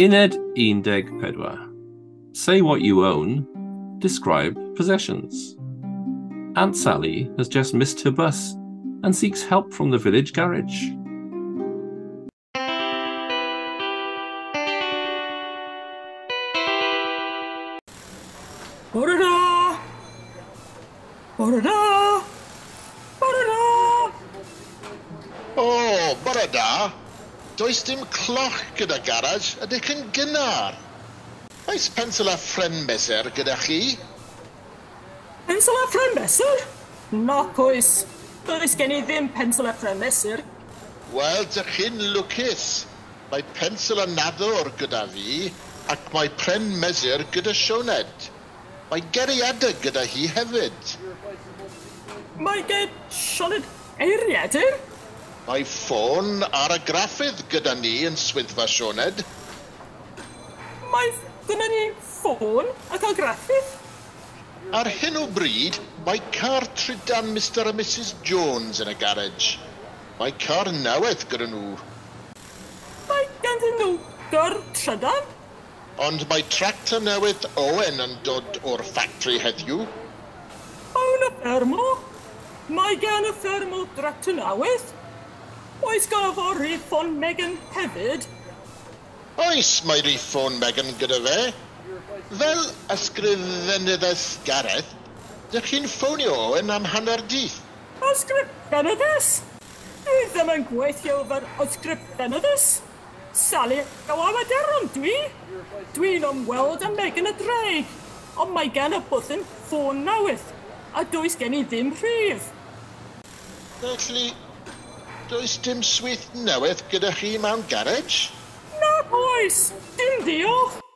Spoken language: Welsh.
Uned 14. Say what you own. Describe possessions. Aunt Sally has just missed her bus and seeks help from the village garage. Bore da! Bore da! Bore does dim cloch gyda garaj, ydyc yn gynnar. Oes pensel a ffren meser gyda chi? Pensel a ffren meser? Nac oes. Does gen i ddim pensel a ffren meser. Wel, dych chi'n lwcus. Mae pensel a nadwr gyda fi ac mae pren meser gyda Sioned. Mae geriadau gyda hi hefyd. Mae gen Sioned eiriadur? Mae ffôn ar y graffydd gyda ni yn swyddfa Sioned. Mae gyda ni ffôn ac ar graffydd? Ar hyn o bryd, mae car trydan Mr a Mrs Jones yn y garage. Mae car newydd gyda nhw. Mae ganddyn nhw gyr trydan? Ond mae tractor newydd Owen yn dod o'r ffatri heddiw. Awn y ffermo? Mae gan y ffermo dractor newydd? Oes gafo Rhifon Megan hefyd? Oes, mae Rhifon Megan gyda fe. Fel ysgrifennyddus Gareth, dych chi'n ffonio yn am hanner dydd. Ysgrifennyddus? Dwi ddim yn gweithio fel ysgrifennyddus. Sally o awaderon dwi. Dwi'n ymweld â Megan y Dreig, ond mae gen y bwthyn ffôn newydd, a does gen i ddim rhif. Felly, does dim swith newydd gyda chi mewn garage? Na, oes. Dim diolch.